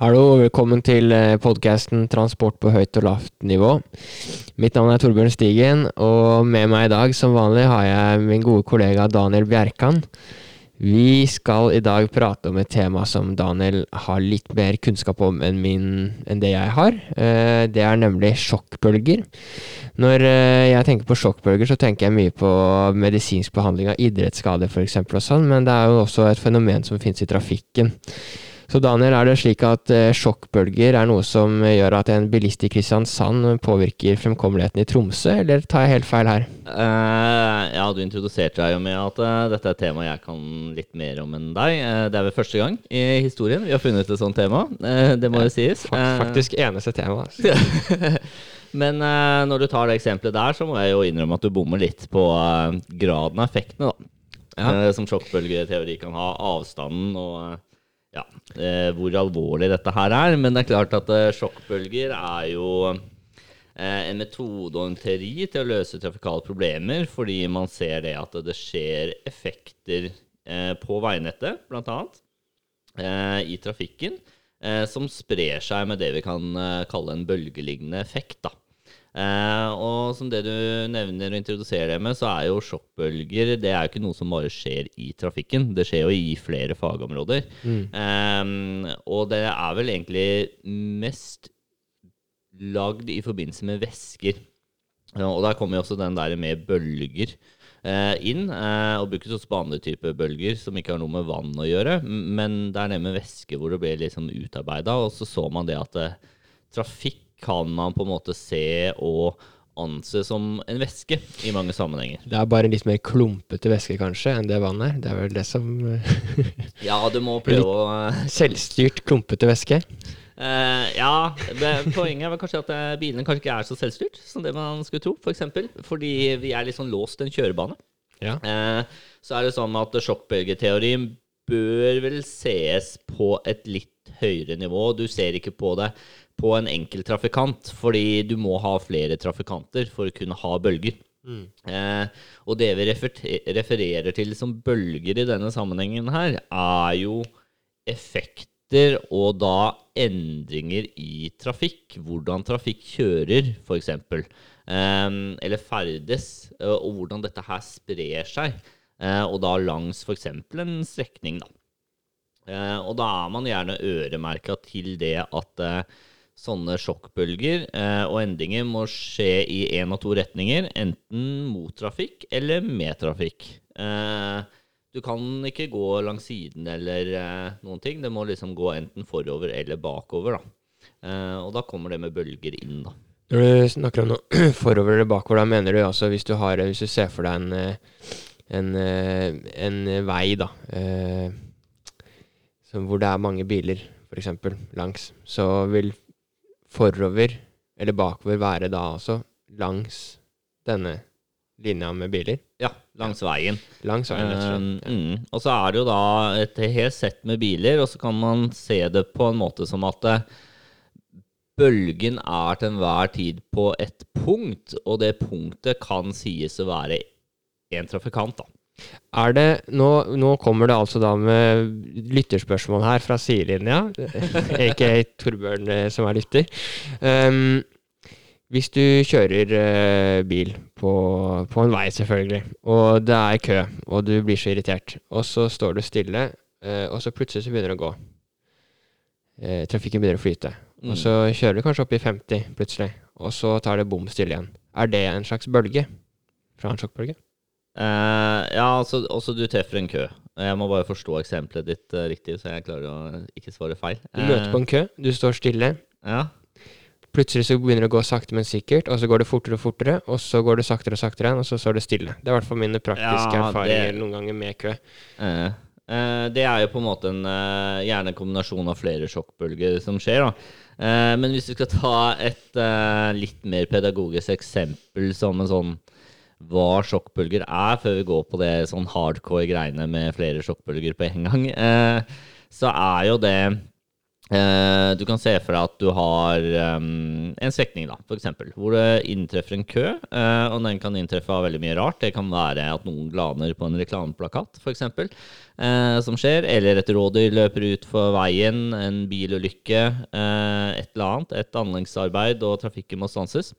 Hallo velkommen til podkasten Transport på høyt og lavt nivå. Mitt navn er Torbjørn Stigen, og med meg i dag som vanlig har jeg min gode kollega Daniel Bjerkan. Vi skal i dag prate om et tema som Daniel har litt mer kunnskap om enn, min, enn det jeg har. Eh, det er nemlig sjokkbølger. Når eh, jeg tenker på sjokkbølger, så tenker jeg mye på medisinsk behandling av idrettsskader f.eks. sånn, men det er jo også et fenomen som finnes i trafikken. Så Daniel, er det slik at uh, sjokkbølger er noe som gjør at en bilist i Kristiansand påvirker fremkommeligheten i Tromsø, eller tar jeg helt feil her? Uh, ja, du introduserte deg jo med at uh, dette er et tema jeg kan litt mer om enn deg. det er vel første gang i historien vi har funnet et sånt tema. det må jo sies. Faktisk eneste tema. Altså. Men når du tar det eksempelet der, så må jeg jo innrømme at du bommer litt på graden av effektene, da. Ja. som sjokkbølgeteori kan ha. Avstanden og ja, eh, hvor alvorlig dette her er. Men det er klart at eh, sjokkbølger er jo eh, en metode og en teori til å løse trafikale problemer, fordi man ser det at det skjer effekter på veinettet, bl.a. I trafikken, som sprer seg med det vi kan kalle en bølgelignende effekt. da. Og som det du nevner og introduserer det med, så er jo sjokkbølger Det er jo ikke noe som bare skjer i trafikken. Det skjer jo i flere fagområder. Mm. Um, og det er vel egentlig mest lagd i forbindelse med væsker. og der kommer jo også den der med bølger eh, inn. Eh, og brukes også på andre typer bølger som ikke har noe med vann å gjøre. Men det er det med væske hvor det ble liksom utarbeida. Og så så man det at eh, trafikk kan man på en måte se og anse som en væske i mange sammenhenger. Det er bare en litt mer klumpete væske kanskje enn det vannet er. Det er vel det som Ja, du må prøve å Selvstyrt, klumpete væske? Uh, ja, poenget er kanskje at eh, bilene kanskje ikke er så selvstyrt som det man skulle tro, f.eks. For eksempel, fordi vi er litt sånn låst en kjørebane. Ja. Uh, så er det sånn at sjokkbølgeteorien bør vel ses på et litt høyere nivå. Du ser ikke på det på en enkel trafikant, fordi du må ha flere trafikanter for å kunne ha bølger. Mm. Eh, og det vi refererer til som bølger i denne sammenhengen her, er jo effekter og da endringer i trafikk. Hvordan trafikk kjører, f.eks. Eh, eller ferdes, og hvordan dette her sprer seg. Eh, og da langs f.eks. en strekning, da. Eh, og da er man gjerne øremerka til det at eh, sånne sjokkbølger og endringer må skje i én av to retninger, enten mot trafikk eller med trafikk. Du kan ikke gå langs siden eller noen ting. Det må liksom gå enten forover eller bakover. Da. Eh, og da kommer det med bølger inn, da. Når du snakker om noe forover eller bakover, da mener du altså hvis du, har, hvis du ser for deg en, en, eh, en vei, da, hvor det er mange biler, f.eks., langs, så vil forover eller bakover være da også langs denne linja med biler? Ja, langs veien. Langs veien, rett og slett. Ja. Mm. Og så er det jo da et helt sett med biler, og så kan man se det på en måte som at eh, bølgen er til enhver tid på et punkt, og det punktet kan sies å være en trafikant, da. Er det, nå, nå, kommer det altså da med lytterspørsmål her fra sidelinja, aka Torbjørn eh, som er lytter. Um, hvis du kjører uh, bil på, på, en vei, selvfølgelig, og det er kø, og du blir så irritert, og så står du stille, uh, og så plutselig så begynner det å gå. Uh, trafikken begynner å flyte. Mm. Og så kjører du kanskje opp i 50 plutselig, og så tar det bom stille igjen. Er det en slags bølge? Fra en sjokkbølge? Uh, ja, altså, også du treffer en kø. Jeg må bare forstå eksempelet ditt uh, riktig, så jeg klarer å ikke svare feil. Du møter på en kø, du står stille. Ja. Plutselig så begynner det å gå sakte, men sikkert, og så går det fortere og fortere, og så går det saktere og saktere igjen, og så står det stille. Det er i hvert fall mine praktiske ja, erfaringer det... noen ganger med kø. Uh, det er jo på en måte en gjerne kombinasjon av flere sjokkbølger som skjer, da. men hvis vi skal ta et litt mer pedagogisk eksempel som en sånn hva sjokkbølger er, før vi går på det sånn hardcore greiene med flere sjokkbølger på en gang, eh, så er jo det Eh, du kan se for deg at du har um, en strekning, da, eksempel, hvor det inntreffer en kø. Eh, og den kan inntreffe av veldig mye rart. Det kan være at noen glaner på en reklameplakat, f.eks., eh, som skjer. Eller et rådyr løper ut for veien, en bilulykke, eh, et eller annet. Et anleggsarbeid, og trafikken må stanses.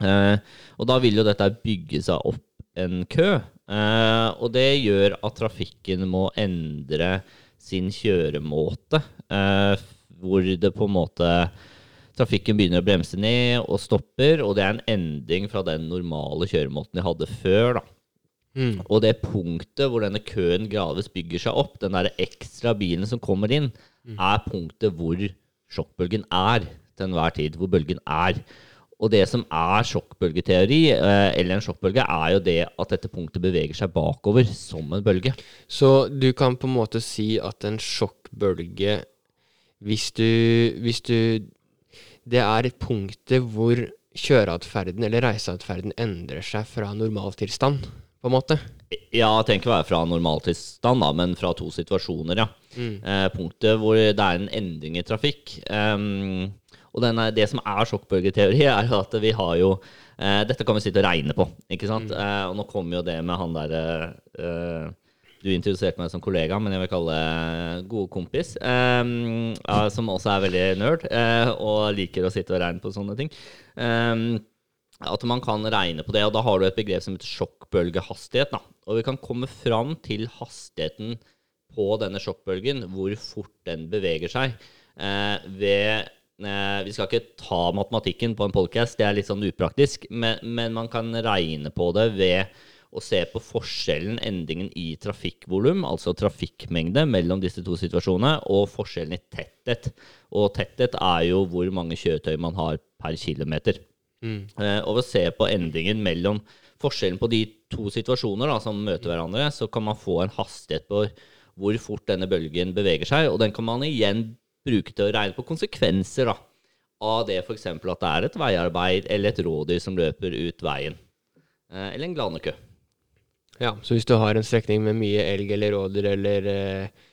Eh, og da vil jo dette bygge seg opp en kø. Eh, og det gjør at trafikken må endre sin kjøremåte, eh, hvor det på en måte Trafikken begynner å bremse ned og stopper, og det er en endring fra den normale kjøremåten de hadde før. da. Mm. Og det punktet hvor denne køen gradvis bygger seg opp, den der ekstra bilen som kommer inn, er punktet hvor sjokkbølgen er til enhver tid. Hvor bølgen er. Og det som er sjokkbølgeteori, eh, eller en sjokkbølge, er jo det at dette punktet beveger seg bakover som en bølge. Så du kan på en måte si at en sjokkbølge hvis du, hvis du Det er et punktet hvor kjøreatferden eller reiseatferden endrer seg fra normaltilstand, på en måte. Ja, tenk å være fra normaltilstand, da, men fra to situasjoner, ja. Eh, punktet hvor det er en endring i trafikk. Ehm, og den er, det som er sjokkbølgeteori, er at vi har jo eh, Dette kan vi sitte og regne på, ikke sant? Eh, og nå kommer jo det med han derre eh, Du introduserte meg som kollega, men jeg vil kalle det gode kompis. ehm, som også er veldig nerd, eh, og liker å sitte og regne på sånne ting. At man kan regne på det, og da har du et begrep som heter sjokkbølgehastighet. Da. Og vi kan komme fram til hastigheten på denne sjokkbølgen, hvor fort den beveger seg. Eh, ved eh, Vi skal ikke ta matematikken på en podcast, det er litt sånn upraktisk, men, men man kan regne på det ved å se på forskjellen, endringen i trafikkvolum, altså trafikkmengde, mellom disse to situasjonene, og forskjellen i tetthet. Og tetthet er jo hvor mange kjøretøy man har per kilometer. Mm. og ved å se på endringen mellom forskjellen på de to situasjoner da, som møter hverandre, så kan man få en hastighet på hvor fort denne bølgen beveger seg, og den kan man igjen bruke til å regne på konsekvenser da, av det f.eks. at det er et veiarbeid eller et rådyr som løper ut veien. Eh, eller en glanekø. Ja, så hvis du har en strekning med mye elg eller rådyr eller eh,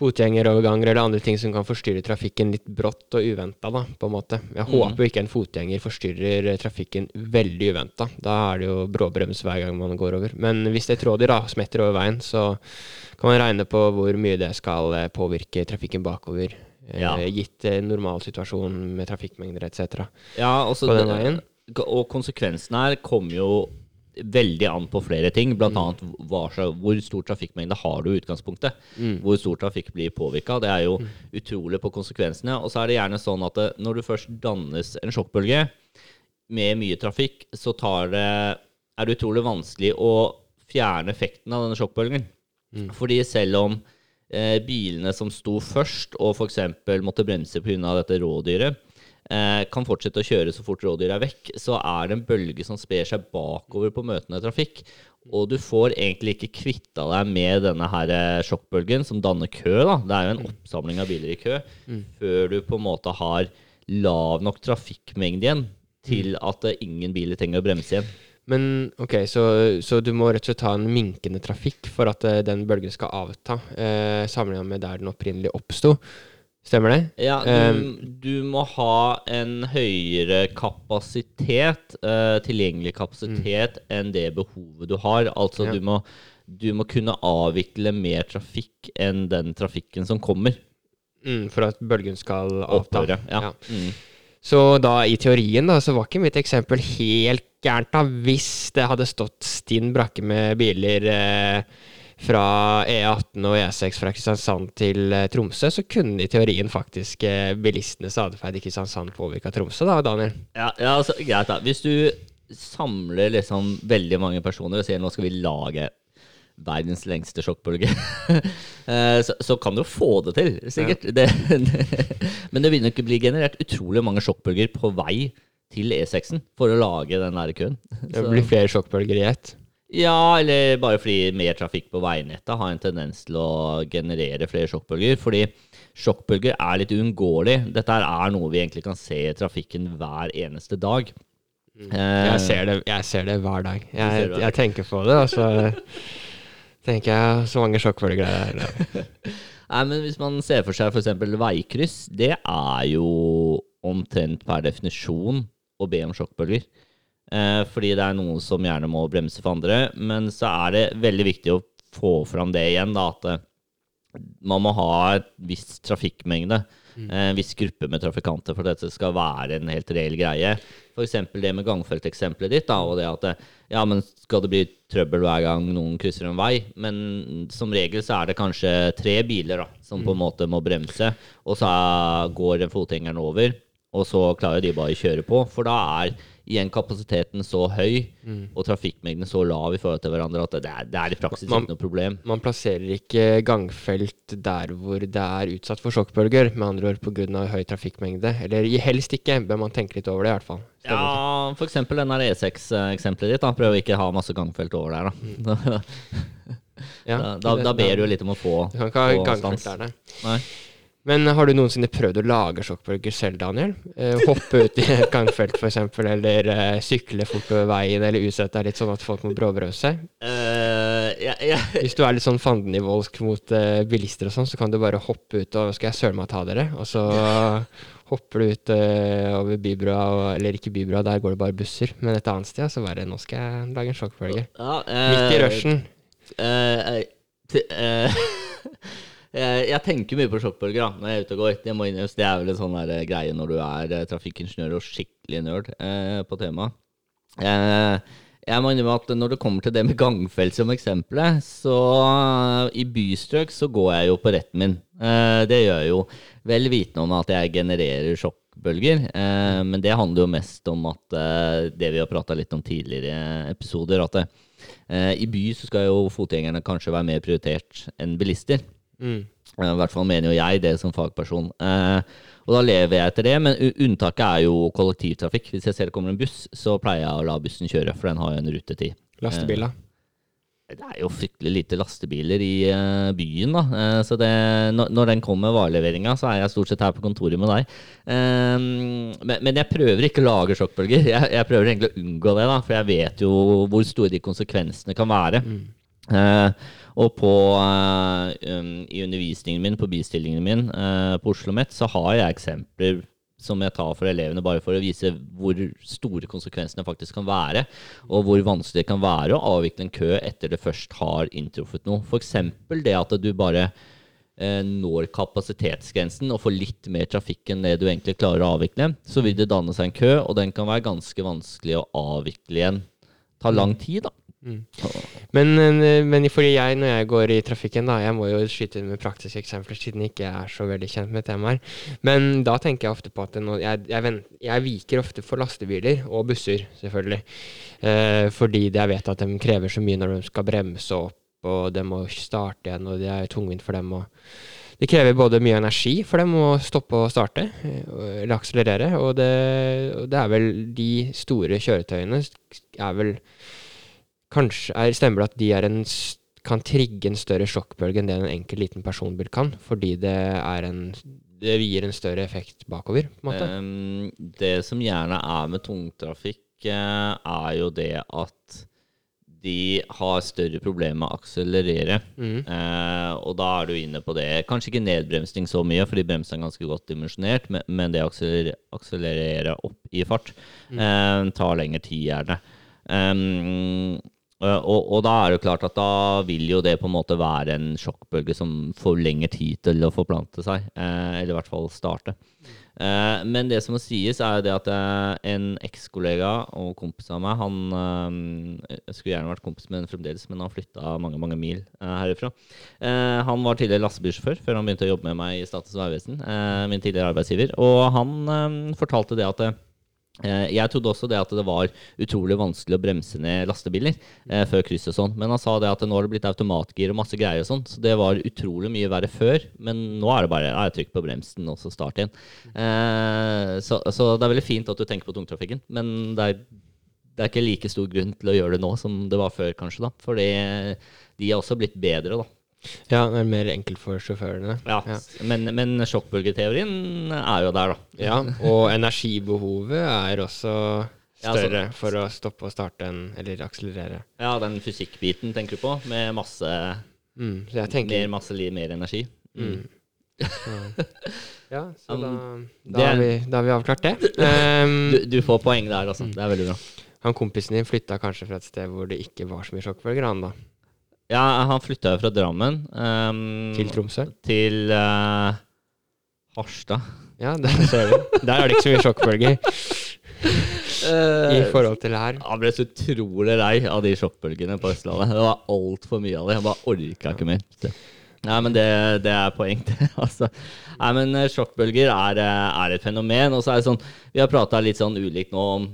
fotgjengeroverganger eller andre ting som kan forstyrre trafikken litt brått og uventa, da, på en måte. Jeg håper jo ikke en fotgjenger forstyrrer eh, trafikken veldig uventa. Da er det jo bråbrems hver gang man går over. Men hvis et rådyr da smetter over veien, så kan man regne på hvor mye det skal eh, påvirke trafikken bakover. Eh, Ja. Gitt normalsituasjonen med trafikkmengder etc. Ja, også På den veien? Og konsekvensen her kommer jo veldig an på flere ting. Blant hva, hvor stor trafikkmengde har du i utgangspunktet. Hvor stor trafikk blir påvirka. Det er jo utrolig på konsekvensene. Og så er det gjerne sånn at det, når du først dannes en sjokkbølge med mye trafikk, så tar det, er det utrolig vanskelig å fjerne effekten av denne sjokkbølgen. Fordi selv om eh, bilene som sto først, og f.eks. måtte bremse pga. dette rådyret, eh, kan fortsette å kjøre så fort rådyret er vekk, så er det en bølge som sper seg bakover på møtende trafikk. Og du får egentlig ikke kvitta deg med denne her eh, sjokkbølgen som danner kø. da. Det er jo en oppsamling av biler i kø. Før du på en måte har lav nok trafikkmengde igjen til at eh, ingen biler trenger å bremse igjen. Men ok, så, så du må rett og slett ha en minkende trafikk for at uh, den bølgen skal avta, uh, sammenlignet med der den opprinnelig oppsto. Stemmer det? Ja, du, du må ha en høyere kapasitet, uh, tilgjengelig kapasitet, enn det behovet du har. Altså Ja. du, må, du må kunne avvikle mer trafikk enn den trafikken som kommer. Mm, for at bølgen skal avta. Opphøre. Ja. Ja. Mm. Så da i teorien da, så var ikke mitt eksempel helt gærent da, hvis det hadde stått stinn brakke med biler eh, fra E18 og E6 fra Kristiansand til eh, Tromsø, så kunne i teorien faktisk eh, bilistenes atferd i Kristiansand påvirka Tromsø, da, Daniel? Ja, ja altså, greit da. Hvis du samler liksom veldig mange personer og sier nå skal vi lage verdens lengste sjokkbølge, eh, så, så kan du jo få det til, sikkert. Det, men det vil nok bli generert utrolig mange sjokkbølger på vei til E6-en for å lage den der køen. Det blir flere sjokkbølger i ett. Ja, eller bare fordi mer trafikk på veinettet har en tendens til å generere flere sjokkbølger. Fordi sjokkbølger er litt uunngåelig. Dette er noe vi egentlig kan se i trafikken hver eneste dag. Eh, Jeg ser det, jeg ser det hver dag. Jeg, jeg tenker på det, og så tenker jeg. Så mange sjokkbølger det er. Nei, men Hvis man ser for seg f.eks. veikryss, det er jo omtrent per definisjon å be om sjokkbølger. Eh, fordi det er noen som gjerne må bremse for andre. Men så er det veldig viktig å få fram det igjen, da, at eh, man må ha et visst trafikkmengde. Mm. eh, En viss gruppe med trafikanter for at dette skal være en helt reell greie. F.eks. det med gangfelteksempelet ditt. da, og det at det, ja, men Skal det bli trøbbel hver gang noen krysser en vei? Men som regel så er det kanskje tre biler da, som på en måte må bremse, og så går fotgjengeren over, og så klarer de bare å kjøre på. For da er igjen kapasiteten så høy og trafikkmengden så lav i forhold til hverandre at det er, det er i praksis Man- ikke noe problem. Man plasserer ikke gangfelt der hvor det er utsatt for sjokkbølger, med andre ord pga. høy trafikkmengde. Eller helst ikke, bør man tenke litt over det, i hvert fall. Stemmer? Ja, eksempel den der E6-eksempelet ditt. da Prøv å ikke ha masse gangfelt over der, da. Ja, da, da, da ber du litt om å få, Du kan ikke ha gangfelt der, nei. Nei. Men har du noensinne prøvd å lage sjokkbølger selv, Daniel? Eh, hoppe ut i et gangfelt, f.eks., eller eh, sykle fort over veien, eller utsette deg litt sånn at folk må bråbrøse seg? Uh, yeah, yeah. Hvis du er litt sånn fandenivoldsk mot eh, bilister og sånn, så kan du bare hoppe ut og 'Skal jeg søren meg ta dere?' Og så hopper du ut eh, over bybrua, og, eller ikke bybrua, der går det bare busser. Men et annet sted så bare 'Nå skal jeg lage en sjokkbølge'. ja, Midt i eh, rushen. Uh, jeg, jeg tenker mye på sjokkbølger da, når jeg er ute og går. Det må innrømmes. Det er vel en sånn eh, greie når du er eh, trafikkingeniør og skikkelig nerd eh, på temaet. Eh, jeg må innrømme at når det kommer til det med gangfelt som eksempelet, så eh, i bystrøk så går jeg jo på retten min. Eh, det gjør jeg jo vel vitende om at jeg genererer sjokkbølger. Eh, men det handler jo mest om at eh, det vi har prata litt om tidligere episoder, at eh, i by så skal jo fotgjengerne kanskje være mer prioritert enn bilister. Mm. Eh, I hvert fall mener jo jeg det som fagperson. Eh, og da lever jeg etter det, men unntaket er jo kollektivtrafikk. Hvis jeg ser det kommer en buss, så pleier jeg å la bussen kjøre, for den har jo en rutetid. Lastebiler. Det er jo fryktelig lite lastebiler i eh, byen, da. Eh, så det, når, når den kommer vareleveringa, så er jeg stort sett her på kontoret med deg. Eh, men, men jeg prøver ikke å lage sjokkbølger. Jeg, jeg prøver egentlig å unngå det, da, for jeg vet jo hvor store de konsekvensene kan være. Eh, og på, eh, um, i undervisningen min, på bistillingen min eh, på Oslo OsloMet, så har jeg eksempler som jeg tar for elevene, bare for å vise hvor store konsekvensene faktisk kan være, og hvor vanskelig det kan være å avvikle en kø etter det først har inntruffet noe. F.eks. det at du bare eh, når kapasitetsgrensen og får litt mer trafikk enn det du egentlig klarer å avvikle, så vil det danne seg en kø, og den kan være ganske vanskelig å avvikle igjen. Ta lang tid, da. Men, eh, men fordi jeg, når jeg går i trafikken, da Jeg må jo skyte inn med praktiske eksempler, siden jeg ikke er så veldig kjent med temaet. Men da tenker jeg ofte på at nå, jeg, jeg, jeg viker ofte for lastebiler og busser, selvfølgelig. Eh, fordi jeg vet at de krever så mye når de skal bremse opp, og de må starte igjen, og det er tungvint for dem. Og det krever både mye energi for dem å stoppe og starte, eh, eller akselerere, og det, og det er vel de store kjøretøyene er vel Kanskje er, stemmer det at de en, kan trigge en større sjokkbølge enn det en enkel liten personbil kan, fordi det en det gir en større effekt bakover, på en måte. Det som gjerne er med tungtrafikk, eh, er jo det at de har større problemer med å akselerere. Mm. Eh, og da er du inne på det. Kanskje ikke nedbremsing så mye, fordi bremsen er ganske godt dimensjonert, men, men det å akselerere, akselerere opp i fart eh, tar lengre tid, gjerne. Eh, og, og da er det jo klart at da vil jo det på en måte være en sjokkbølge som får lengre tid til å forplante seg, eh, eller i hvert fall starte. Eh, men det som må sies, er jo det at eh, en ekskollega og kompis av meg Han eh, skulle gjerne vært kompis med henne fremdeles, men han flytta mange mange mil eh, herifra. Eh, han var tidligere lastebilsjåfør før han begynte å jobbe med meg i Statens vegvesen. eh, min tidligere arbeidsgiver. Og han eh, fortalte det at eh, Eh, Jeg trodde også det at det var utrolig vanskelig å bremse ned lastebiler eh, før kryss og sånn, men han sa det at nå har det blitt automatgir og masse greier og sånn, så det var utrolig mye verre før. Men nå er det bare ja, trykk på bremsen og så start igjen. Eh, så, så det er veldig fint at du tenker på tungtrafikken, men det er, det er ikke like stor grunn til å gjøre det nå som det var før, kanskje, da. Fordi de har også blitt bedre, da. Ja, det er mer enkelt for sjåførene. Ja, Ja. Men, men sjokkbølgeteorien er jo der, da. Ja, og energibehovet er også Ja, altså- større for å stoppe og starte en, eller akselerere. Ja, den fysikkbiten tenker du på, med masse Mm, tenker mer, masse mer energi. mm. Ja, så Um, da, det da, er- har vi, da har vi avklart det. Um, Du, du får poeng der, altså. Det er veldig bra. han kompisen din flytta kanskje fra et sted hvor det ikke var så mye sjokkbølger, han da? Ja, han flytta jo fra Drammen um, Til Tromsø? til uh, Harstad. Ja, der ser du. Der er det ikke så mye sjokkbølger i forhold til her. Han ble så utrolig lei av de sjokkbølgene på Østlandet. Det var altfor mye av det. Jeg bare orka ikke mer. Nei, men det, det er poeng, det. altså. Nei, men eh, sjokkbølger er, eh, er et fenomen. Og så er det sånn Vi har prata litt sånn ulikt nå om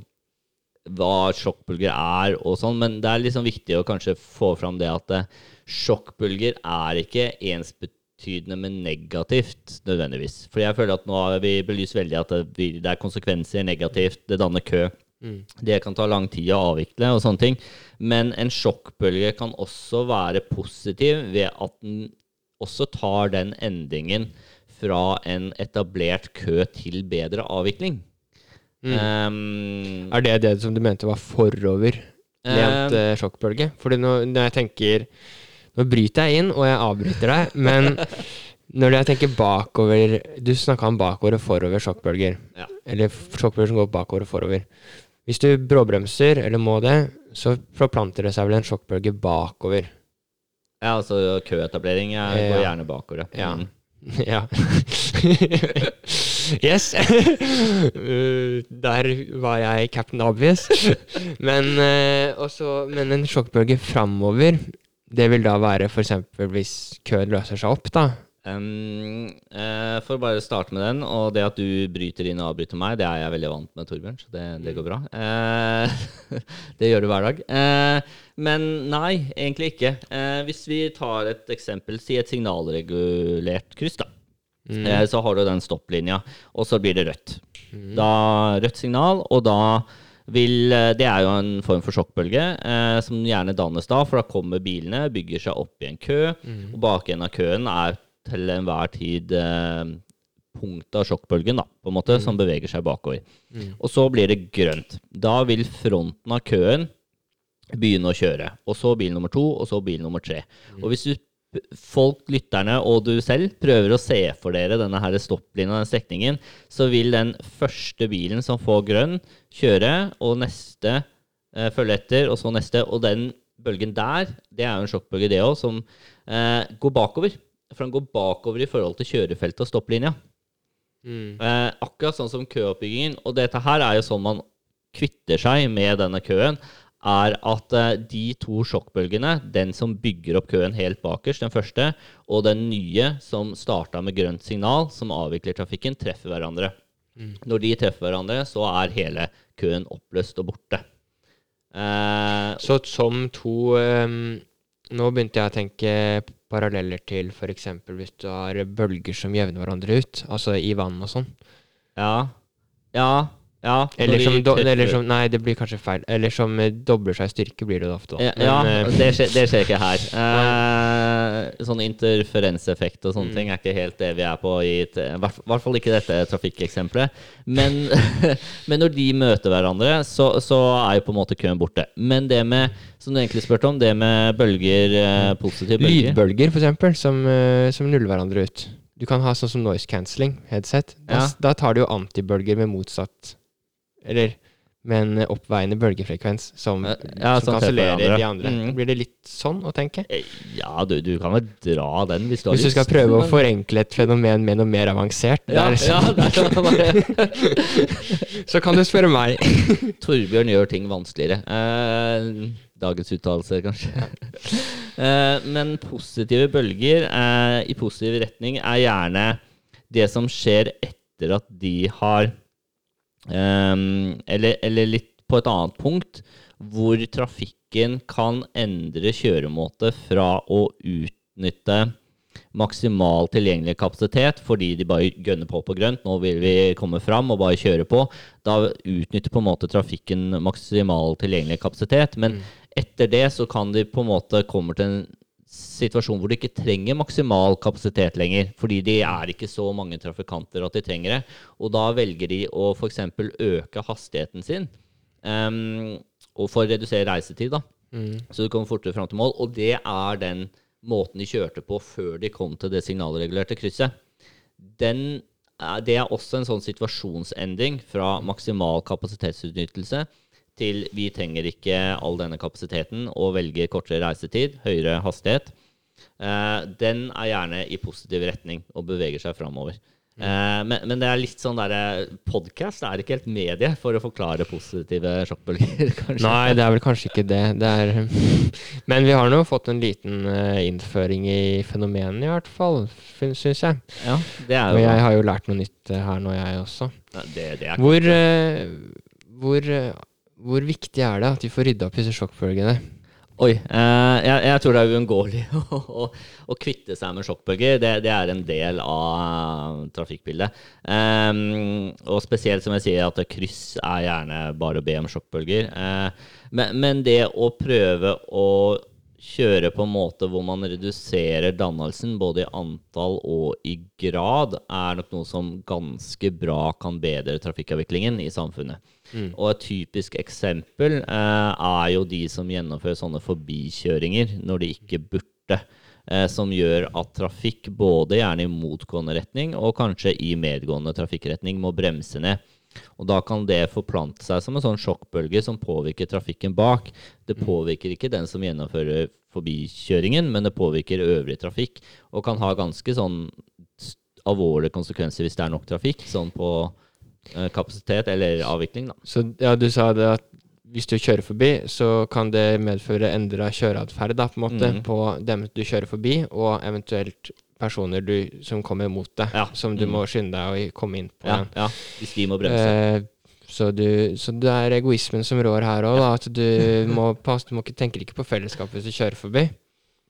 hva sjokkbølger er og sånn, men det er liksom viktig å kanskje få fram det at eh, sjokkbølger er ikke ensbetydende med negativt nødvendigvis. For jeg føler at nå har vi belyst veldig at det, det er konsekvenser negativt, det danner kø. Mm. Det kan ta lang tid å avvikle og sånne ting. Men en sjokkbølge kan også være positiv ved at den også tar den endringen fra en etablert kø til bedre avvikling. Mm. Um, Er det det som du mente var forover? Lent eh, sjokkbølge? Fordi når, når jeg tenker Nå bryter jeg inn, og jeg avbryter deg, men når jeg tenker bakover Du snakka om bakover og forover sjokkbølger. Ja. Eller sjokkbølger som går bakover og forover. Hvis du bråbremser, eller må det, så forplanter det seg vel en sjokkbølge bakover. ja, altså køetablering jeg går gjerne bakover. Ja. Mm. Ja. yes. Uh, Der var jeg cap'n Obvious. Men, eh, også, men en sjokkbølge framover, det vil da være f.eks. hvis køen løser seg opp, da. Um, uh, for å bare starte med den, og det at du bryter inn og avbryter meg, det er jeg veldig vant med, Torbjørn, så det, det går bra. Uh, det gjør du hver dag. Uh, men nei, egentlig ikke. Hvis vi tar et eksempel, si et signalregulert kryss, da. Eh, så har du den stopplinja, og så blir det rødt. Da Rødt signal, og da vil eh, Det er jo en form for sjokkbølge, eh, som gjerne dannes da, for da kommer bilene, bygger seg opp i en kø, og bakenden av køen er til enhver tid eh, punktet av sjokkbølgen, da, på en måte, som beveger seg bakover. Og så blir det grønt. Da vil fronten av køen begynne å kjøre. Og så bil nummer to, og så bil nummer tre. Og hvis du folk, lytterne og du selv prøver å se for dere denne her stopplinja, den strekningen, så vil den første bilen som får grønn, kjøre, og neste eh, følge etter, og så neste. Og den bølgen der, det er jo en sjokkbølge, det òg, som eh, går bakover. For den går bakover i forhold til kjørefeltet og stopplinja. Mm. Eh, akkurat sånn som køoppbyggingen. Og dette her er jo sånn man kvitter seg med denne køen. Er at eh, de to sjokkbølgene, den som bygger opp køen helt bakerst, den første, og den nye som starta med grønt signal, som avvikler trafikken, treffer hverandre. Når de treffer hverandre, så er hele køen oppløst og borte. Eh, Så som to ehm, Nå begynte jeg å tenke paralleller til f.eks. hvis du har bølger som jevner hverandre ut, altså i vann og sånn. ja. Ja. Ja. Eller de som, do, eller som Nei, det blir kanskje feil. Eller som eh, dobler seg i styrke, blir det ofte. Da. Ja, Men, ja det, skjer, det skjer ikke her. Eh, sånn interferenseffekt og Mm. sånne ting er ikke helt det vi er på i I hvert fall ikke dette trafikkeksempelet. Men, men når de møter hverandre, så, så er jo på en måte køen borte. Men det med, som du egentlig spurte om, det med bølger, eh, positive bølger Lydbølger, eksempel, som, eh, som nuller hverandre ut. Du kan ha sånn som noise cancelling headset. Da, Ja. da tar du jo antibølger med motsatt Eller med en oppveiende bølgefrekvens som, Ja, som som treffer kansellerer de andre. Mm. Blir det litt sånn å tenke? Eh, Ja, du, du kan vel dra den hvis du har Hvis du skal lyst, prøve å forenkle et fenomen med noe mer avansert, ja, der, så, ja, der kan bare så kan du spørre meg. Torbjørn gjør ting vanskeligere. Eh, dagens uttalelse, kanskje. eh, men positive bølger eh, i positiv retning er gjerne det som skjer etter at de har eller, eller litt på et annet punkt, hvor trafikken kan endre kjøremåte fra å utnytte maksimal tilgjengelig kapasitet fordi de bare gønner på på grønt. Nå vil vi komme fram og bare kjøre på. Da utnytter på en måte trafikken maksimal tilgjengelig kapasitet. Men etter det så kan de på en måte komme til en situasjon hvor de ikke trenger maksimal kapasitet lenger. Fordi de er ikke så mange trafikanter at de trenger det. Og da velger de å f.eks. øke hastigheten sin Um, og for å redusere reisetid, da. Mm. Så du kommer fortere fram til mål. Og det er den måten de kjørte på før de kom til det signalregulerte krysset. Den, er- det er også en sånn situasjonsendring fra maksimal kapasitetsutnyttelse til vi trenger ikke all denne kapasiteten og velger kortere reisetid, høyere hastighet. Eh, den er gjerne i positiv retning og beveger seg framover. Eh, men, men det er litt sånn derre Podkast er ikke helt medie for å forklare positive sjokkbølger, kanskje. Nei, det er vel kanskje ikke det. det er, men vi har nå fått en liten eh, innføring i fenomenet, i hvert fall, syns jeg. Ja, det er Og jeg har jo lært noe nytt eh, her nå, jeg også. Ja, det, det Hvor, eh, hvor, eh, hvor viktig er det at vi får rydda opp disse sjokkbølgene? Oi. eh, jeg, jeg tror det er uunngåelig å, å, å kvitte seg med sjokkbølger. Det, det er en del av trafikkbildet. Eh, og spesielt, som jeg sier, at kryss er gjerne bare å be om sjokkbølger. Eh, men, men det å prøve å kjøre på en måte hvor man reduserer dannelsen både i antall og i grad, er nok noe som ganske bra kan bedre trafikkavviklingen i samfunnet. Og et typisk eksempel eh, er jo de som gjennomfører sånne forbikjøringer når de ikke burde. Eh, som gjør at trafikk både gjerne i motgående retning og kanskje i medgående trafikkretning må bremse ned. Og da kan det forplante seg som en sånn sjokkbølge som påvirker trafikken bak. Det påvirker ikke den som gjennomfører forbikjøringen, men det påvirker øvrig trafikk. Og kan ha ganske sånn alvorlige konsekvenser hvis det er nok trafikk, sånn på kapasitet eller avvikling, da. Så ja, du sa det at hvis du kjører forbi, så kan det medføre endra kjøreatferd da, på en måte, mm. på dem du kjører forbi, og eventuelt personer du, som kommer mot deg, Ja. som du mm. må skynde deg å komme inn på. Ja, ja, hvis de må bremse. Eh, så, du, så det er egoismen som rår her òg, at du må passe Du må ikke, tenker ikke på fellesskapet hvis du kjører forbi.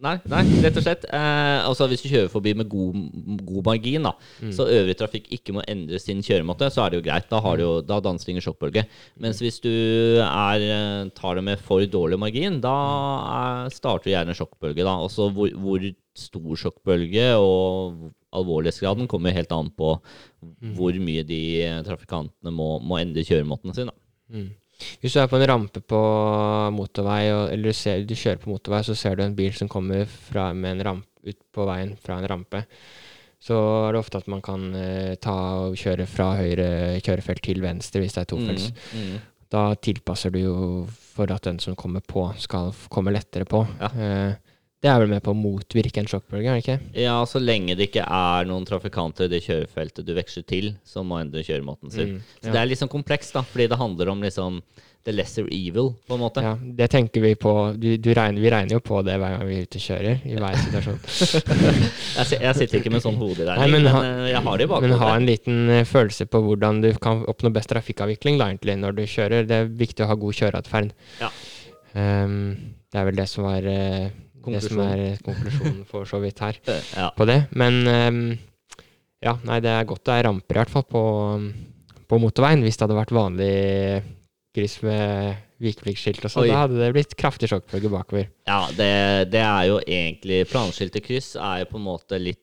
Nei, nei, rett og slett. Eh, altså Hvis du kjører forbi med god, god margin, da, så øvrig trafikk ikke må endre sin kjøremåte, så er det jo greit. Da, har du jo, da danser det ingen sjokkbølge. Mens hvis du er, eh, tar det med for dårlig margin, da er, starter gjerne sjokkbølge. da. Også hvor, hvor stor sjokkbølge og alvorlighetsgraden kommer helt an på hvor mye de trafikantene må, må endre kjøremåten sin. da. Mm. Hvis du er på en rampe på motorvei, og, eller du, ser, du kjører på motorvei, så ser du en bil som kommer fra, med en ramp, ut på veien fra en rampe, så er det ofte at man kan eh, ta og kjøre fra høyre kjørefelt til venstre hvis det er tofelts. Mm, mm. Da tilpasser du jo for at den som kommer på, skal komme lettere på. Ja. Eh, det er vel med på å motvirke en sjokkbølge, er det ikke? Ja, så lenge det ikke er noen trafikanter i det kjørefeltet du veksler til, som må endre kjøremåten sin. Mm, Så det er litt sånn komplekst, da, fordi det handler om liksom the lesser evil, på en måte. Ja, det tenker vi på. Du, du regner, vi regner jo på det hver gang vi er ute og kjører, i hver situasjon. Jeg, jeg sitter ikke med sånn hoderegning, men ha- men jeg har det i Men ha en liten eh, følelse på hvordan du kan oppnå best trafikkavvikling da, egentlig, når du kjører. Det er viktig å ha god kjøreatferd. Ja. Um, det er vel det som var eh, det som er eh, konklusjonen for så vidt her Ja. på det. Men um, ja, nei, det er godt det er ramper i hvert fall på, på motorveien. Hvis det hadde vært vanlig kryss med vikepliktskilt og sånn, da hadde det blitt kraftig sjokkbølge bakover. Ja, det, det er jo egentlig Planskilte kryss er jo på en måte litt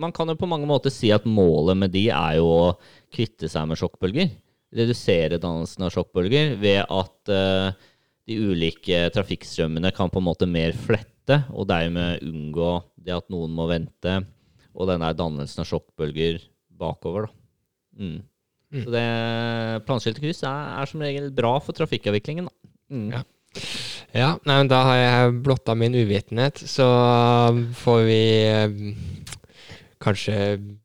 Man kan jo på mange måter si at målet med de er jo å kvitte seg med sjokkbølger. Redusere dannelsen av sjokkbølger ved at eh, de ulike trafikkstrømmene kan på en måte mer flette, og dermed unngå det at noen må vente, og den der dannelsen av sjokkbølger bakover. Da. Mm. Mm. Så det planskilte kryss er, er som regel bra for trafikkavviklingen. Da. Mm. Ja. Ja, nei, men da har jeg blotta min uvitenhet, så får vi eh, kanskje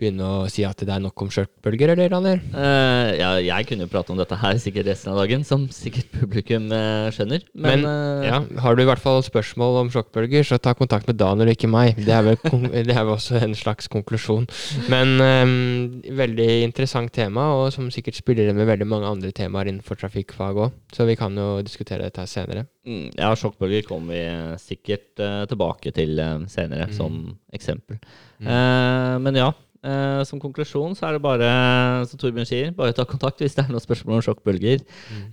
begynne å si at det er nok om skjørtbølger, eller, Daniel? Uh, ja, jeg kunne jo prate om dette her sikkert resten av dagen, som sikkert publikum uh, skjønner. Men, eh, Ja, har du i hvert fall spørsmål om sjokkbølger, så ta kontakt med Daniel ikke meg. Det er vel, det er vel også en slags konklusjon. Men um, veldig interessant tema, og som sikkert spiller med veldig mange andre temaer innenfor trafikkfag òg. Så vi kan jo diskutere dette her senere. mm, ja, sjokkbølger kommer vi eh, sikkert eh, tilbake til eh, senere, Mm. som eksempel. Mm. Men ja, Eh, som konklusjon så er det bare, som Torbjørn sier, bare ta kontakt hvis det er noen spørsmål om sjokkbølger.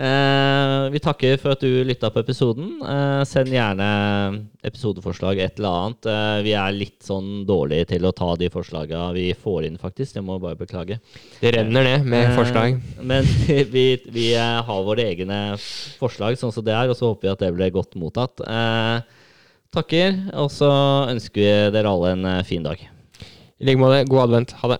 Eh, vi takker for at du lytta på episoden. Eh, send gjerne episodeforslag, et eller annet. Vi er litt sånn dårlige til å ta de forslaga vi får inn, faktisk. Det må bare beklage. Det renner ned med forslag. Men vi, vi har våre egne forslag sånn som det er, og så håper vi at det ble godt mottatt. Eh, takker, og så ønsker vi dere alle en fin dag. I like måte, god advent. Ha det.